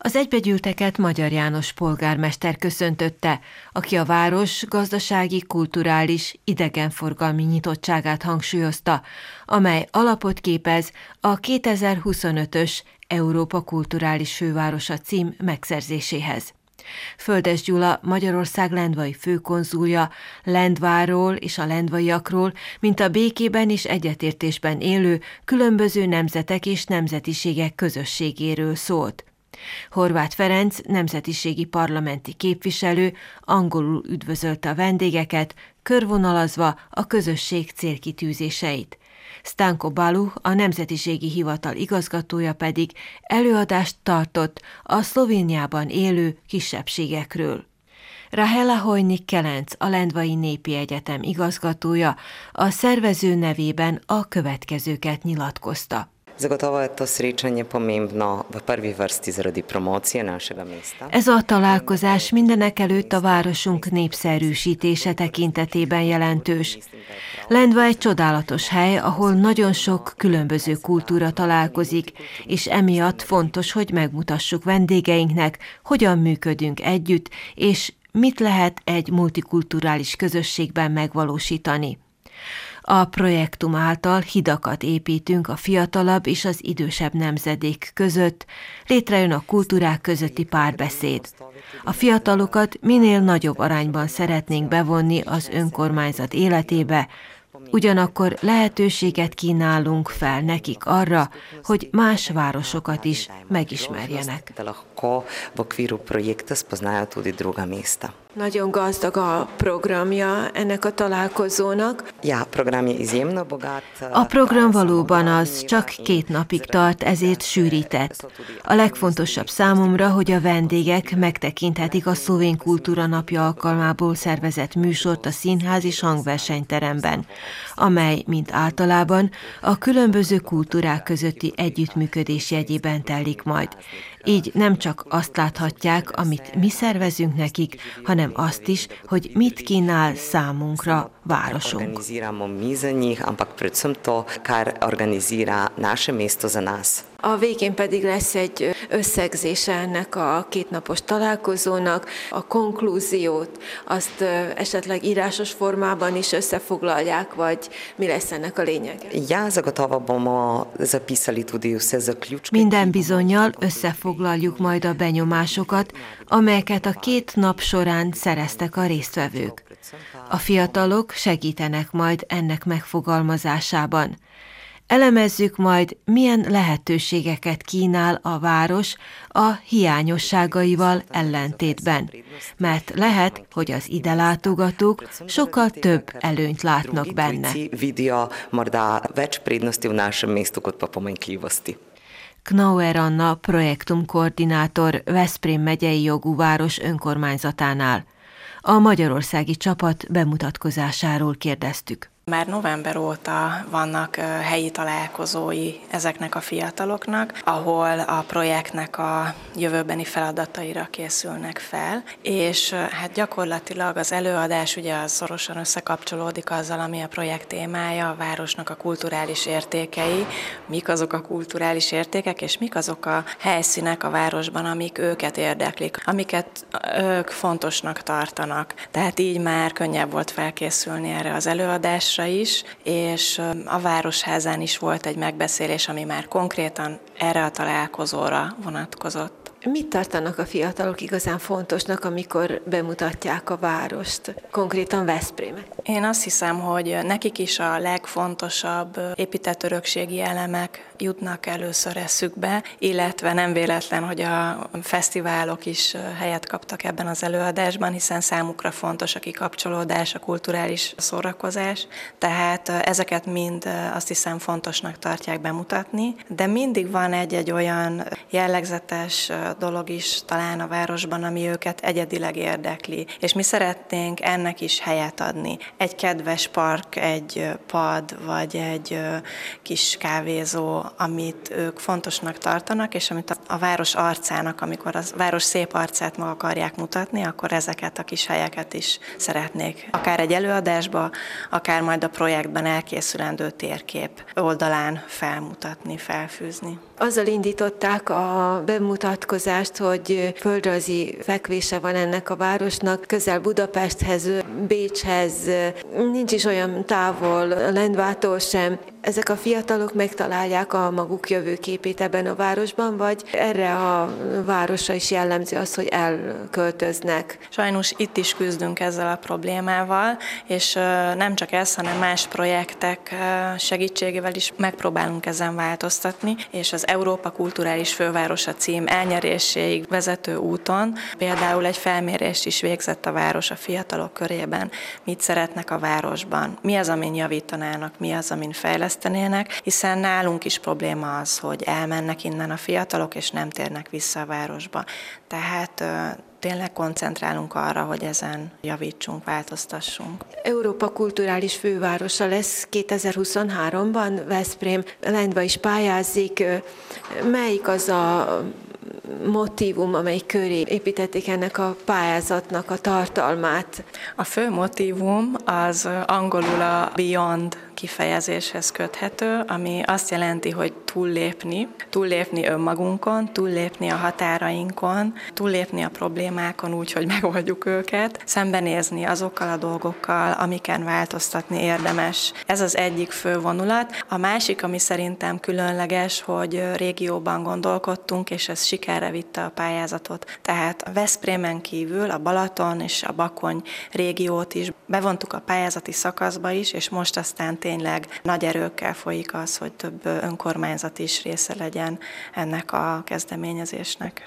Az egybegyűlteket Magyar János polgármester köszöntötte, aki a város gazdasági, kulturális, idegenforgalmi nyitottságát hangsúlyozta, amely alapot képez a 2025-ös Európa Kulturális Fővárosa cím megszerzéséhez. Földes Gyula, Magyarország lendvai főkonzulja, Lendváról és a lendvaiakról, mint a békében és egyetértésben élő különböző nemzetek és nemzetiségek közösségéről szólt. Horváth Ferenc, nemzetiségi parlamenti képviselő, angolul üdvözölte a vendégeket, körvonalazva a közösség célkitűzéseit. Stanko Balu, a Nemzetiségi Hivatal igazgatója pedig előadást tartott a Szlovéniában élő kisebbségekről. Rahela Hojnik Kelenc, a Lendvai Népi Egyetem igazgatója, a szervező nevében a következőket nyilatkozta. Zagotovo je to srečanje pomembno v prvi vrsti zaradi promocije našega mesta. Ez a találkozás mindenek előtt a városunk népszerűsítése tekintetében jelentős. Lendva egy csodálatos hely, ahol nagyon sok különböző kultúra találkozik, és emiatt fontos, hogy megmutassuk vendégeinknek, hogyan működünk együtt, és mit lehet egy multikulturális közösségben megvalósítani. A projektum által hidakat építünk a fiatalabb és az idősebb nemzedék között, létrejön a kultúrák közötti párbeszéd. A fiatalokat minél nagyobb arányban szeretnénk bevonni az önkormányzat életébe, Ugyanakkor lehetőséget kínálunk fel nekik arra, hogy más városokat is megismerjenek. Nagyon gazdag a programja ennek a találkozónak. A program valóban az, csak két napig tart, ezért sűrített. A legfontosabb számomra, hogy a vendégek megtekinthetik a szlovén kultúra napja alkalmából szervezett műsort a színház és hangversenyteremben, amely, mint általában, a különböző kultúrák közötti együttműködés jegyében telik majd. Így nem csak azt láthatják, amit mi szervezünk nekik, hanem azt is, hogy mit kínál számunkra városunk. A végén pedig lesz egy összegzése ennek a kétnapos találkozónak. A konklúziót azt esetleg írásos formában is összefoglalják, vagy mi lesz ennek a lényege? Minden bizonyal összefoglaljuk majd a benyomásokat, amelyeket a két nap során szereztek a résztvevők. A fiatalok segítenek majd ennek megfogalmazásában. Elemezzük majd, milyen lehetőségeket kínál a város a hiányosságaival ellentétben, mert lehet, hogy az ide látogatók sokkal több előnyt látnak benne. Knauer Anna projektumkoordinátor Veszprém megyei jogú város önkormányzatánál. A magyarországi csapat bemutatkozásáról kérdeztük. Már november óta vannak helyi találkozói ezeknek a fiataloknak, ahol a projektnek a jövőbeni feladataira készülnek fel, és hát gyakorlatilag az előadás ugye az szorosan összekapcsolódik azzal, ami a projekt témája, a városnak a kulturális értékei, mik azok a kulturális értékek, és mik azok a helyszínek a városban, amik őket érdeklik, amiket ők fontosnak tartanak. Tehát így már könnyebb volt felkészülni erre az előadásra, Városra is, és a Városházán is volt egy megbeszélés, ami már konkrétan erre a találkozóra vonatkozott. Mit tartanak a fiatalok igazán fontosnak, amikor bemutatják a várost, konkrétan Veszprémet? Én azt hiszem, hogy nekik is a legfontosabb épített örökségi elemek jutnak először eszükbe, illetve nem véletlen, hogy a fesztiválok is helyet kaptak ebben az előadásban, hiszen számukra fontos a kikapcsolódás, a kulturális szórakozás, tehát ezeket mind azt hiszem fontosnak tartják bemutatni, de mindig van egy-egy olyan jellegzetes dolog is talán a városban, ami őket egyedileg érdekli, és mi szeretnénk ennek is helyet adni. Egy kedves park, egy pad, vagy egy kis kávézó, amit ők fontosnak tartanak, és amit a város arcának, amikor a város szép arcát meg akarják mutatni, akkor ezeket a kis helyeket is szeretnék. Akár egy előadásba, akár majd a projektben elkészülendő térkép oldalán felmutatni, felfűzni. Azzal indították a bemutatkozást, hogy földrajzi fekvése van ennek a városnak, közel Budapesthez, Bécshez, nincs is olyan távol Lendvától sem. Ezek a fiatalok megtalálják a maguk jövőképét ebben a városban, vagy erre a városra is jellemző az, hogy elköltöznek? Sajnos itt is küzdünk ezzel a problémával, és nem csak ez, hanem más projektek segítségével is megpróbálunk ezen változtatni, és az Európa Kulturális Fővárosa cím elnyeréséig vezető úton például egy felmérést is végzett a város a fiatalok körében, mit szeretnek a városban, mi az, amin javítanának, mi az, amin fejlesztenének, hiszen nálunk is probléma az, hogy elmennek innen a fiatalok, és nem térnek vissza a városba. Tehát tényleg koncentrálunk arra, hogy ezen javítsunk, változtassunk. Európa kulturális fővárosa lesz 2023-ban, Veszprém, Lendva is pályázik. Melyik az a motivum, amely köré építették ennek a pályázatnak a tartalmát? A fő motivum az angolul a Beyond kifejezéshez köthető, ami azt jelenti, hogy túllépni, túllépni önmagunkon, túllépni a határainkon, túllépni a problémákon úgy, hogy megoldjuk őket, szembenézni azokkal a dolgokkal, amiken változtatni érdemes. Ez az egyik fő vonulat. A másik, ami szerintem különleges, hogy régióban gondolkodtunk, és ez sikerre vitte a pályázatot. Tehát a Veszprémen kívül a Balaton és a Bakony régiót is bevontuk a pályázati szakaszba is, és most aztán tényleg nagy erőkkel folyik az, hogy több önkormányzat is része legyen ennek a kezdeményezésnek.